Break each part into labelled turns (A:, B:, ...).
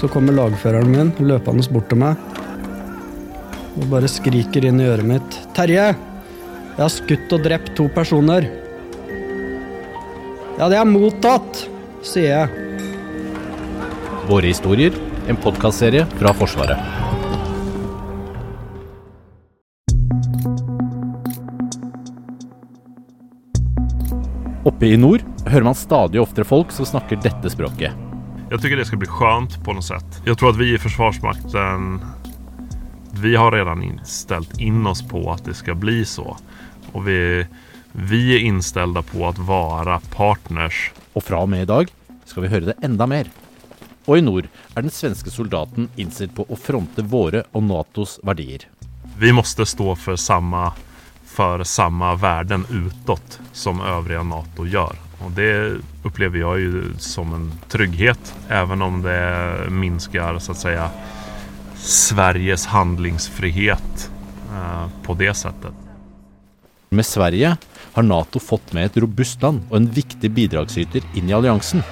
A: så kommer lagføreren min løpende bort til meg og bare skriker inn i øret mitt. Terje! Jeg har skutt og drept to personer. Ja, det er mottatt, sier jeg.
B: Våre historier, en podkastserie fra Forsvaret. Oppe i nord hører man stadig oftere folk som snakker dette språket.
C: Jeg tycker det skal bli skönt på noe sett. Jeg tror at vi i Försvarsmakten vi har redan ställt in oss på at det skal bli så. Og vi, vi er innstilte på å være partners.
B: Og fra og med i dag skal vi høre det enda mer. Og i nord er den svenske soldaten innstilt på å fronte våre og Natos verdier.
C: Vi måste stå for samme, for samme verden utåt som øvrige Nato gjør. Og det opplever jeg jo som en trygghet, even om det minsker så att säga, Sveriges handlingsfrihet eh, på det settet.
B: Med Sverige har Nato fått med et robust land og en viktig bidragsyter inn i alliansen.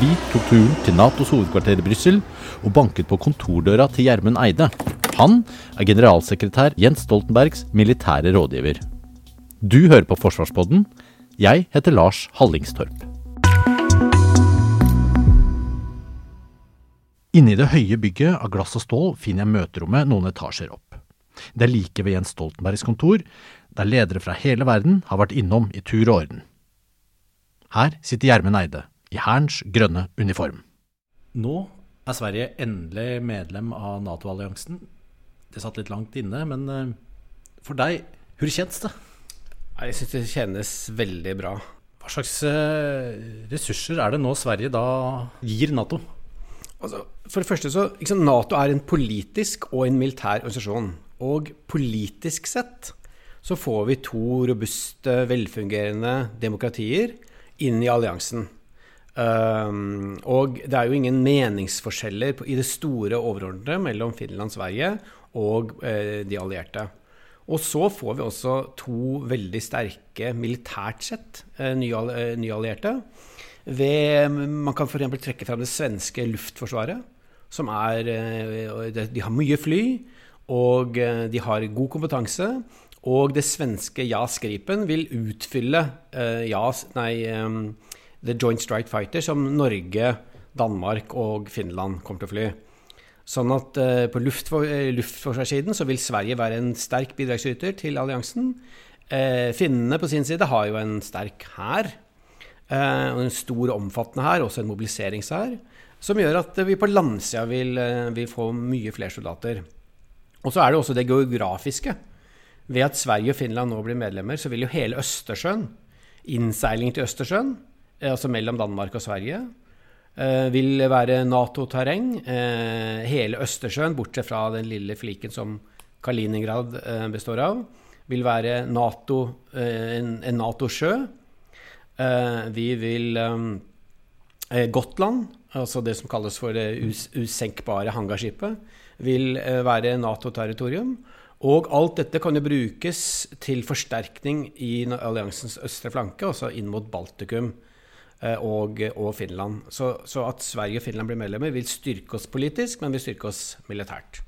B: Vi tok turen til Natos hovedkvarter i Brussel og banket på kontordøra til Gjermund Eide. Han er generalsekretær Jens Stoltenbergs militære rådgiver. Du hører på Forsvarspodden. Jeg heter Lars Hallingstorp. Inne i det høye bygget av glass og stål finner jeg møterommet noen etasjer opp. Det er like ved Jens Stoltenbergs kontor, der ledere fra hele verden har vært innom i tur og orden. Her sitter Gjermund Eide, i Hærens grønne uniform. Nå er Sverige endelig medlem av Nato-alliansen. Det satt litt langt inne, men eh, for deg, hvor kjennes det?
D: Jeg syns det kjennes veldig bra.
B: Hva slags eh, ressurser er det nå Sverige da gir Nato?
D: Altså, for det første så, liksom, Nato er en politisk og en militær organisasjon. Og politisk sett så får vi to robuste, velfungerende demokratier inn i alliansen. Um, og det er jo ingen meningsforskjeller på, i det store overordnede mellom Finland Sverige og eh, de allierte. Og så får vi også to veldig sterke, militært sett, uh, nye, uh, allierte. Ved, man kan f.eks. trekke fram det svenske luftforsvaret. Som er eh, De har mye fly, og eh, de har god kompetanse. Og det svenske JAS Gripen vil utfylle JAS, nei, The Joint Strike Fighter, som Norge, Danmark og Finland kommer til å fly. Sånn at eh, på luftfor luftforsvarssiden så vil Sverige være en sterk bidragsyter til alliansen. Eh, finnene på sin side har jo en sterk hær. Eh, en stor og omfattende hær, også en mobiliseringshær, som gjør at vi på landsida vil, eh, vil, få mye flere soldater. Og så er det også det geografiske. Ved at Sverige og Finland nå blir medlemmer, så vil jo hele Østersjøen, innseiling til Østersjøen, eh, altså mellom Danmark og Sverige, vil være Nato-terreng. Hele Østersjøen, bortsett fra den lille fliken som Kaliningrad består av, vil være NATO, en Nato-sjø. Eh, vi vil Gotland, altså det som kalles for det us usenkbare hangarskipet, vil være Nato-territorium. Og alt dette kan jo brukes til forsterkning i alliansens østre flanke, altså inn mot Baltikum og, og Finland. Så, så, at Sverige og Finland blir medlemmer, vil styrke oss politisk, men vil styrke oss militært.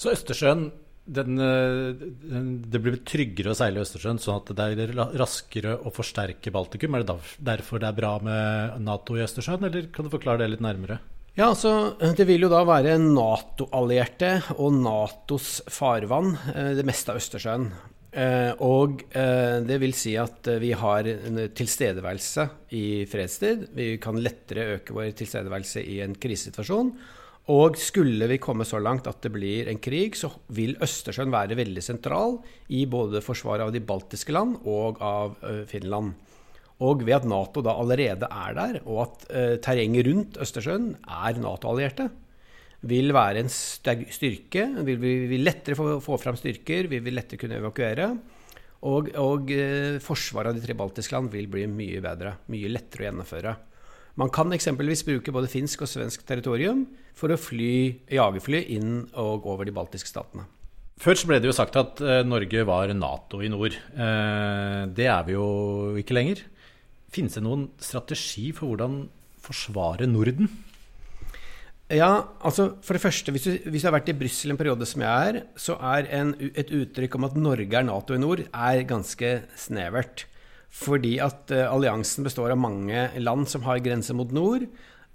B: Så Østersjøen den, eh, den, det blir tryggere å seile i Østersjøen, sånn at det er raskere å forsterke Baltikum? Er det derfor det er bra med Nato i Østersjøen, eller kan du forklare det litt nærmere?
D: Ja, altså, Det vil jo da være Nato-allierte og Natos farvann, eh, det meste av Østersjøen. Eh, og det vil si at vi har en tilstedeværelse i fredstid. Vi kan lettere øke vår tilstedeværelse i en krisesituasjon. Og skulle vi komme så langt at det blir en krig, så vil Østersjøen være veldig sentral i både forsvaret av de baltiske land og av Finland. Og ved at Nato da allerede er der, og at terrenget rundt Østersjøen er Nato-allierte, vil være en styrke. Vi vil, lettere få, fram styrker, vi vil lettere kunne evakuere. Og, og uh, forsvaret av de tre baltiske land vil bli mye bedre. Mye lettere å gjennomføre. Man kan eksempelvis bruke både finsk og svensk territorium for å fly jagerfly inn og over de baltiske statene.
B: Før ble det jo sagt at uh, Norge var Nato i nord. Uh, det er vi jo ikke lenger. Finnes det noen strategi for hvordan forsvare Norden?
D: Ja, altså for det første, hvis du, hvis du har vært i Brussel en periode som jeg er, så er en, et uttrykk om at Norge er Nato i nord, er ganske snevert. Fordi at uh, alliansen består av mange land som har grense mot nord,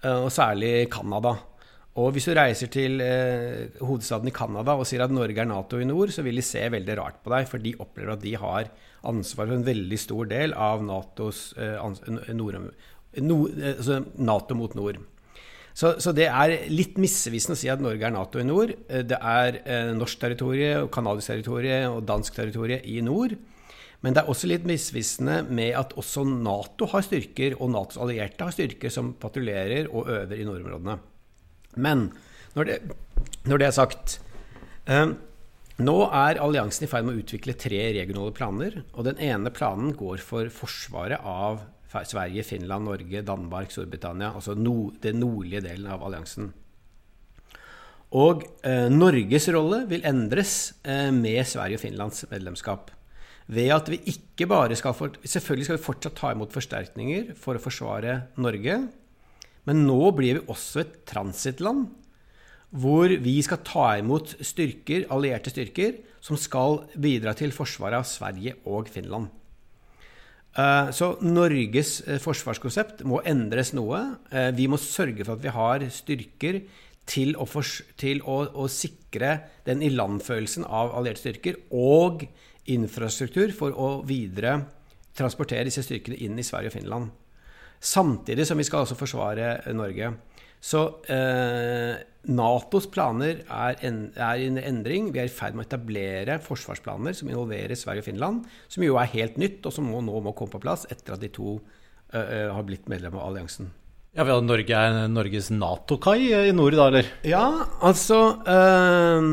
D: uh, og særlig Canada. Og hvis du reiser til uh, hovedstaden i Canada og sier at Norge er Nato i nord, så vil de se veldig rart på deg, for de opplever at de har ansvar for en veldig stor del av NATOs nord, no, altså NATO mot nord. Så, så, det er litt misvisende å si at Norge er Nato i nord. Eh, det er eh, norsk territorium, kanadisk territorium og dansk territorium i nord. Men det er også litt misvisende med at også Nato har styrker, og Natos allierte har styrker som patruljerer og øver i nordområdene. Men når det, når det er sagt eh, Nå er alliansen i ferd med å utvikle tre regionale planer. og Den ene planen går for forsvaret av Sverige, Finland, Norge, Danmark, Storbritannia. Altså no, den nordlige delen av alliansen. Og eh, Norges rolle vil endres eh, med Sverige og Finlands medlemskap. Ved at vi ikke bare skal for, Selvfølgelig skal vi fortsatt ta imot forsterkninger for å forsvare Norge. Men nå blir vi også et transittland hvor vi skal ta imot styrker, allierte styrker som skal bidra til forsvaret av Sverige og Finland. Eh, så Norges eh, forsvarskonsept må endres noe. Eh, vi må sørge for at vi har styrker til å, til å, å sikre den ilandfølelsen av allierte styrker og infrastruktur for å videre transportere disse styrkene inn i Sverige og Finland. Samtidig som vi skal også forsvare Norge. Så eh, Natos planer er, en, er en endring. Vi er i ferd med å etablere forsvarsplaner som involverer Sverige og Finland, som jo er helt nytt, og som må, nå må komme på plass etter at de to eh, har blitt medlem av alliansen.
B: Ja, vel, Norge er Norges Nato-kai i nord, da, eller?
D: Ja, altså uh,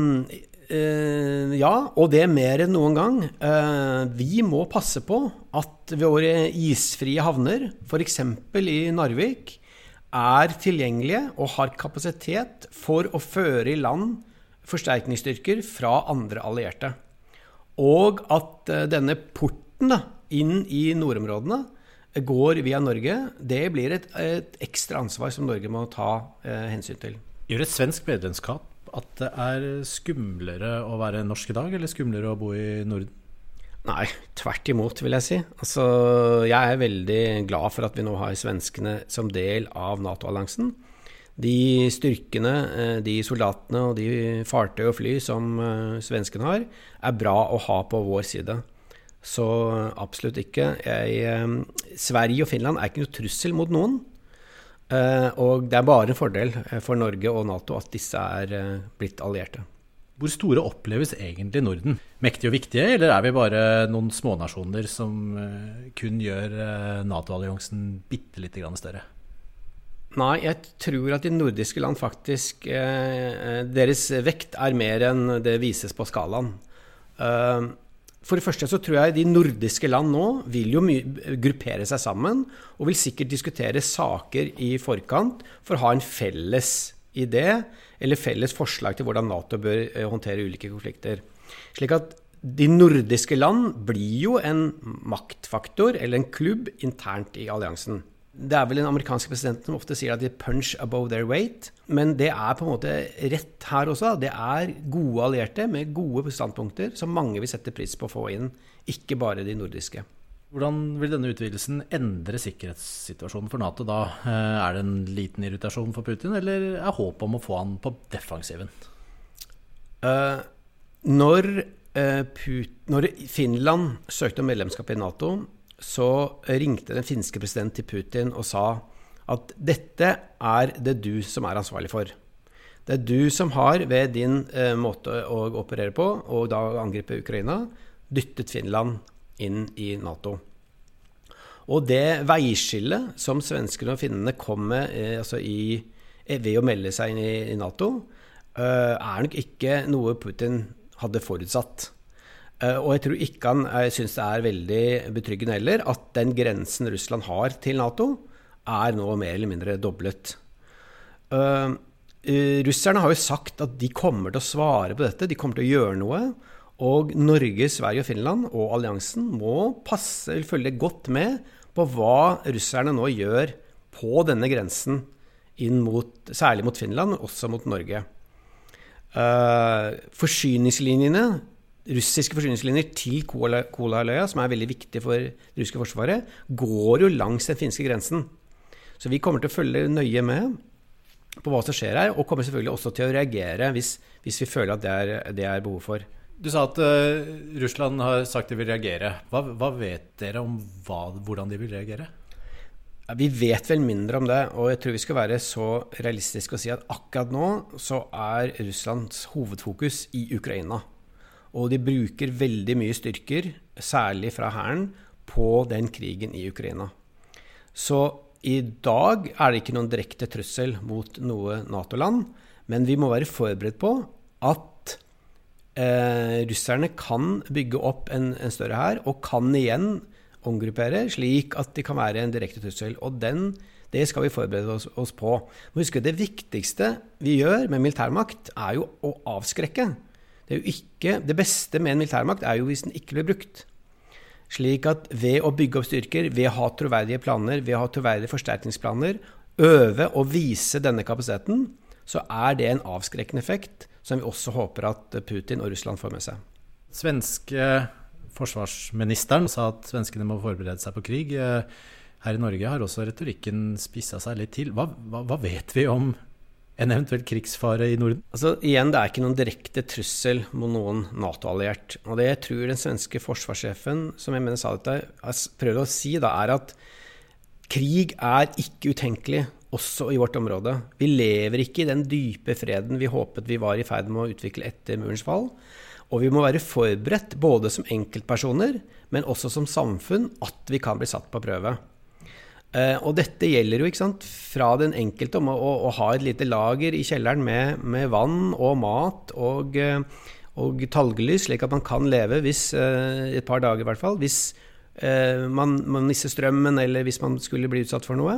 D: uh, Ja, og det er mer enn noen gang. vi må passe på at våre isfrie havner, f.eks. i Narvik, er tilgjengelige og har kapasitet for å føre i land forsterkningsstyrker fra andre allierte. Og at eh, denne porten da, inn i nordområdene går via Norge, det blir et, et ekstra ansvar som Norge må ta eh, hensyn til.
B: Gjør et svensk medlemskap at det er skumlere å være norsk i dag, eller skumlere å bo i Norden?
D: Nei, tvert imot, vil jeg si. Altså, jeg er veldig glad for at vi nå har svenskene som del av Nato-alliansen. De styrkene, eh, de soldatene og de fartøy og fly som eh, svenskene har, er bra å ha på vår side. Så absolutt ikke. Jeg, eh, Sverige og Finland er ikke noe trussel mot noen. Og det er bare en fordel for Norge og Nato at disse er blitt allierte.
B: Hvor store oppleves egentlig Norden? Mektige og viktige, eller er vi bare noen smånasjoner som eh, kun gjør eh, Nato-alliansen bitte lite grann større?
D: Nei, jeg tror at de nordiske land faktisk eh, Deres vekt er mer enn det vises på skalaen. For det første så tror jeg de nordiske land nå vil jo gruppere seg sammen og vil sikkert diskutere saker i forkant for å ha en felles idé eller felles forslag til hvordan Nato bør eh, håndtere ulike konflikter. Slik at de nordiske land blir jo en maktfaktor eller en klubb internt i alliansen. Det er vel den amerikanske presidenten som ofte sier at de punch above their weight. Men det er på en måte rett her også. Det er gode allierte med gode standpunkter som mange vil sette pris på å få inn, ikke bare de nordiske.
B: Hvordan vil denne utvidelsen endre sikkerhetssituasjonen for Nato da? Eh, er det en liten irritasjon for Putin, eller er håpet om å få han på defensiven?
D: Uh, når, uh, når Finland søkte om medlemskap i Nato, så ringte den finske presidenten til Putin og sa at dette er det du som er ansvarlig for. Det er du som har, ved din uh, måte å operere på, og da angripe Ukraina, dyttet Finland inn i Nato. Og det veiskillet som svenskene og finnene kom med eh, altså i, eh, ved å melde seg inn i, i Nato, eh, er nok ikke noe Putin hadde forutsatt. Og jeg tror ikke han syns det er veldig betryggende heller at den grensen Russland har til Nato, er nå mer eller mindre doblet. Eh, russerne har jo sagt at de kommer til å svare på dette, de kommer til å gjøre noe. Og Norge, Sverige og Finland og alliansen må passe, følge godt med på hva russerne nå gjør på denne grensen mot, særlig mot Finland, men også mot Norge. Uh, forsyningslinjene, russiske forsyningslinjer til Kolahalvøya, som er veldig viktig for det russiske forsvaret, går jo langs den finske grensen. Så vi kommer til å følge nøye med på hva som skjer her, og kommer selvfølgelig også til å reagere hvis, hvis vi føler at det er, det er behov for.
B: Du sa at uh, Russland har sagt de vil reagere. Hva, hva vet dere om hva, hvordan de vil reagere?
D: Vi vet vel mindre om det, og jeg tror vi skal være så realistiske og si at akkurat nå så er Russlands hovedfokus i Ukraina. Og de bruker veldig mye styrker, særlig fra hæren, på den krigen i Ukraina. Så i dag er det ikke noen direkte trussel mot noe Nato-land, men vi må være forberedt på at eh, russerne kan bygge opp en, en større hær, og kan igjen omgruppere, slik at de kan være en direkte trussel. Og den, det skal vi forberede oss, oss på. Men husk Det viktigste vi gjør med militærmakt, er jo å avskrekke. Det, ikke, det beste med en militærmakt er jo hvis den ikke blir brukt. Slik at ved å bygge opp styrker, ved å ha troverdige planer, ved å ha troverdige forsterkningsplaner, øve og vise denne kapasiteten, så er det en avskrekkende effekt som vi også håper at Putin og Russland får med seg.
B: Svenske forsvarsministeren sa at svenskene må forberede seg på krig. Her i Norge har også retorikken spissa seg litt til. Hva, hva, hva, vet vi om en eventuell krigsfare i Norden?
D: Altså, igjen, Det er ikke noen direkte trussel mot noen Nato-alliert. Og Det jeg tror den svenske forsvarssjefen som jeg mener sa dette, prøvde å si, da, er at krig er ikke utenkelig også i vårt område. Vi lever ikke i den dype freden vi håpet vi var i ferd med å utvikle etter murens fall. Og vi må være forberedt, både som enkeltpersoner, men også som samfunn, at vi kan bli satt på prøve. Eh, og dette gjelder jo sant, fra den enkelte om å, å ha et lite lager i kjelleren med, med vann og mat og, eh, og talglys, slik at man kan leve hvis, eh, et par dager i hvert fall, hvis man, man mister strømmen eller hvis man skulle bli utsatt for noe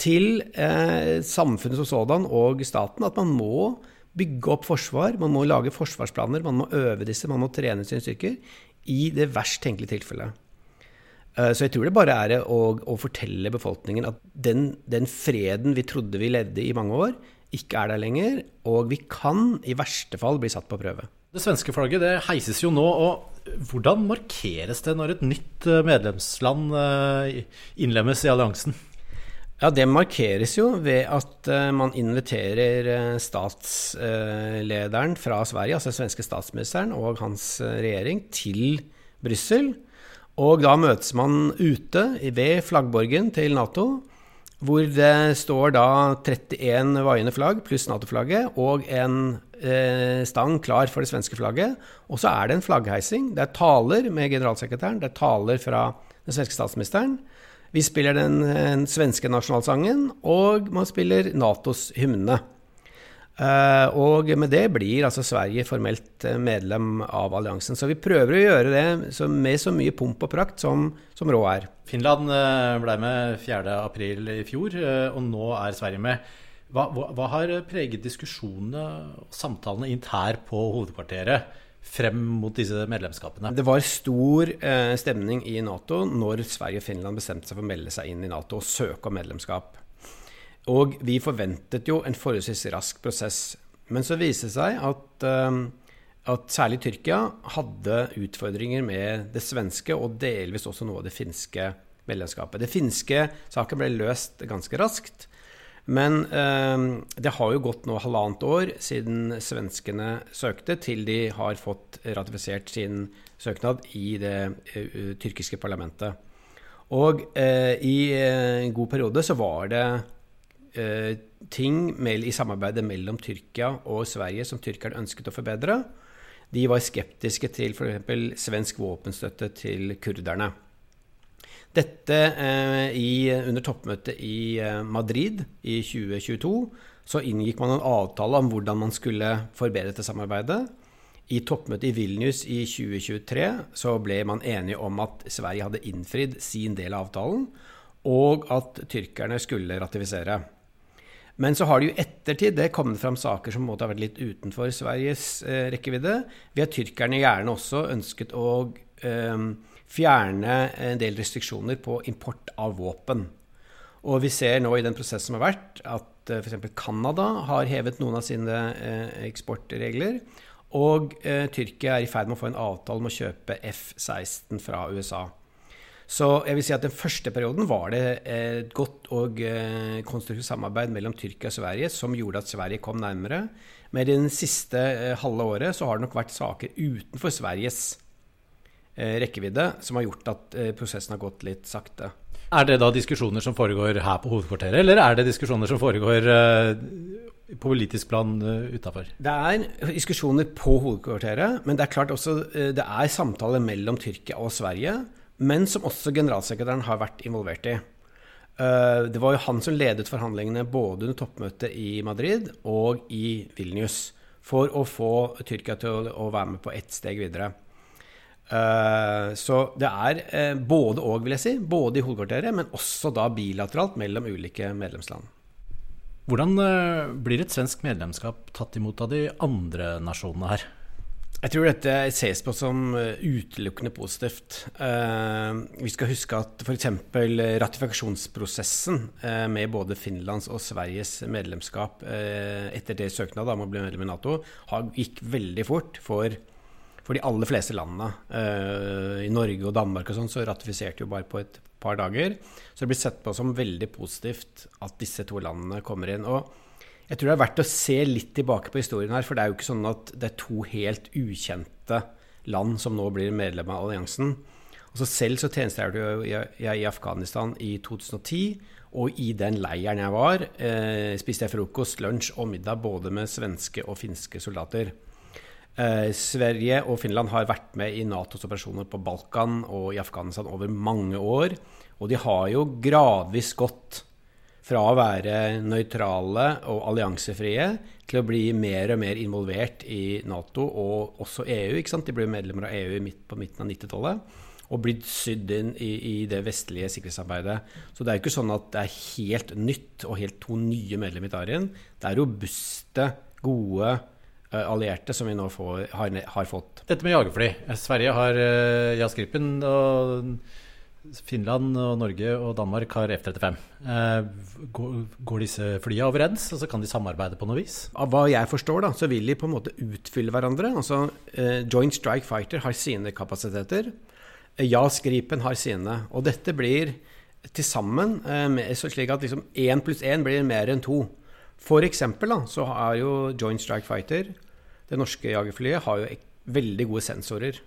D: til eh, samfunnet som sådan og staten at man må bygge opp forsvar, man må lage forsvarsplaner, man må øve disse, man må trene sine styrker i det verst tenkelige tilfellet. Eh, så jeg tror det bare er å, å fortelle befolkningen at den, den, freden vi trodde vi levde i mange år, ikke er der lenger, og vi kan i verste fall bli satt på prøve.
B: Det svenske flagget det heises jo nå, og hvordan markeres det når et nytt eh, medlemsland eh, innlemmes i alliansen?
D: Ja, Det markeres jo ved at uh, man inviterer uh, statslederen uh, fra Sverige, altså den svenske statsministeren og hans regjering, til Brussel. Og da møtes man ute ved flaggborgen til Nato, hvor det står da 31 vaiende flagg pluss Nato-flagget og en stang klar for det svenske flagget. Og så er det en flaggheising. Det er taler med generalsekretæren, det er taler fra den svenske statsministeren. Vi spiller den, den svenske nasjonalsangen, og man spiller Natos hymne. Uh, og med det blir altså Sverige formelt eh, medlem av alliansen. Så vi prøver å gjøre det så, med så mye pomp og prakt som, som råd er.
B: Finland eh, ble med 4.4 i fjor, og nå er Sverige med. Hva, hva, hva har preget diskusjonene og samtalene internt på hovedkvarteret? Frem mot disse medlemskapene?
D: Det var stor eh, stemning i Nato når Sverige og Finland bestemte seg for å melde seg inn i Nato og søke om medlemskap. Og vi forventet jo en forholdsvis rask prosess. Men så viste det seg at, eh, at særlig Tyrkia hadde utfordringer med det svenske og delvis også noe av det finske medlemskapet. Det finske saken ble løst ganske raskt. Men eh, det har jo gått nå halvannet år siden svenskene søkte, til de har fått ratifisert sin søknad i det uh, tyrkiske parlamentet. Og eh, i en god periode så var det eh, ting i samarbeidet mellom Tyrkia og Sverige som tyrkerne ønsket å forbedre. De var skeptiske til f.eks. svensk våpenstøtte til kurderne. Dette eh, i, under toppmøtet i eh, Madrid i 2022 så inngikk man en avtale om hvordan man skulle forbedre dette samarbeidet. I toppmøtet i Vilnius i 2023 så ble man enige om at Sverige hadde innfridd sin del av avtalen, og at tyrkerne skulle ratifisere. Men så har det jo ettertid det kommet fram saker som måtte ha vært litt utenfor Sveriges eh, rekkevidde, Vi har tyrkerne gjerne også ønsket å eh, fjerne en del restriksjoner på import av våpen. Og vi ser nå i den prosessen som har vært, at uh, f.eks. Canada har hevet noen av sine uh, eksportregler. Og eh, Tyrkia er i ferd med å få en avtale om å kjøpe F-16 fra USA. Så jeg vil si at den første perioden var det et godt og konstruktivt samarbeid mellom Tyrkia og Sverige som gjorde at Sverige kom nærmere. Men i det siste halve året så har det nok vært saker utenfor Sveriges rekkevidde som har gjort at prosessen har gått litt sakte.
B: Er det da diskusjoner som foregår her på hovedkvarteret, eller er det diskusjoner som foregår uh, på politisk plan uh, utafor?
D: Det er diskusjoner på hovedkvarteret, men det er klart også det er samtaler mellom Tyrkia og Sverige, men som også generalsekretæren har vært involvert i. Det var jo han som ledet forhandlingene både under toppmøtet i Madrid og i Vilnius for å få Tyrkia til å være med på ett steg videre. Eh, så det er uh, både og, vil jeg si. Både i hovedkvarteret, men også da bilateralt mellom ulike medlemsland.
B: Hvordan uh, blir et svensk medlemskap tatt imot av de andre nasjonene her?
D: Jeg tror dette ses på som utelukkende positivt. vi skal huske at f.eks. ratifikasjonsprosessen med både Finlands og Sveriges medlemskap etter det søknad om å bli medlem i Nato, gikk veldig fort for for de aller fleste landene. Uh, I Norge og Danmark og sånn, så ratifiserte jo bare på et par dager. Så det blir sett på som veldig positivt at disse to landene kommer inn. Og jeg tror det er verdt å se litt tilbake på historien her, for det er jo ikke sånn at det er to helt ukjente land som nå blir medlem av alliansen. Altså selv så tjenestegjorde jeg i Afghanistan i 2010. Og i den leiren jeg var, eh, spiste jeg frokost, lunsj og middag både med svenske og finske soldater. Eh, Sverige og Finland har vært med i Natos operasjoner på Balkan og i Afghanistan over mange år. Og de har jo gradvis gått fra å være nøytrale og alliansefrie til å bli mer og mer involvert i Nato og også EU. De ble medlemmer av EU på midten av 90-tallet og blitt sydd inn i, i, det vestlige sikkerhetsarbeidet. Så det er jo ikke sånn at det er helt nytt og helt to nye medlemmer i Italien. Det er robuste, gode allierte som vi nå får, har, har, fått.
B: Dette med jagerfly. Sverige har uh, JAS Gripen, og Finland og Norge og Danmark har F-35. Uh, går, går, disse flyene overens, og så kan de samarbeide på noe vis?
D: Av hva jeg forstår, da, så vil de på en måte utfylle hverandre. Altså, uh, Joint Strike Fighter har sine kapasiteter. JAS Gripen har sine. Og dette blir til sammen slik at liksom én pluss én blir mer enn to. For eksempel da, så er jo Joint Strike Fighter, det norske jagerflyet, har jo veldig gode sensorer.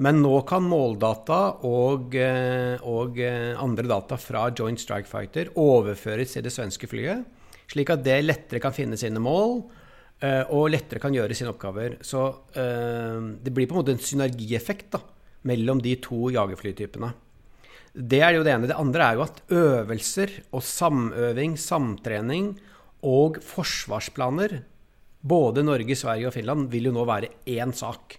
D: Men nå kan måldata og, eh, og, eh, andre data fra Joint Strike Fighter overføres til det svenske flyet, slik at det lettere kan finne sine mål eh, og lettere kan gjøre sine oppgaver. Så det blir på en måte en synergieffekt da, mellom de to jagerflytypene. Det er jo det ene. Det andre er jo at øvelser og samøving, samtrening og forsvarsplaner, både Norge, Sverige og Finland, vil jo nå være én sak.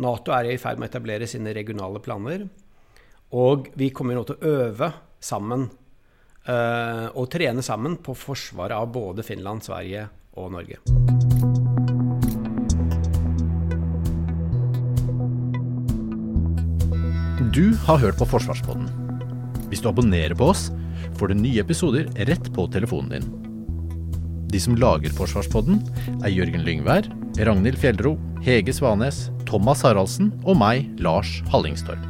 D: Nato er i ferd med å etablere sine regionale planer. Og vi kommer nå til å øve sammen uh, og trene sammen på forsvaret av både Finland, Sverige og Norge.
B: Du har hørt på Forsvarspodden. Hvis du abonnerer på oss, får du nye episoder rett på telefonen din. De som lager Forsvarspodden, er Jørgen Lyngvær, Ragnhild Fjellro, Hege Svanes, Thomas Haraldsen og meg, Lars Hallingstorp.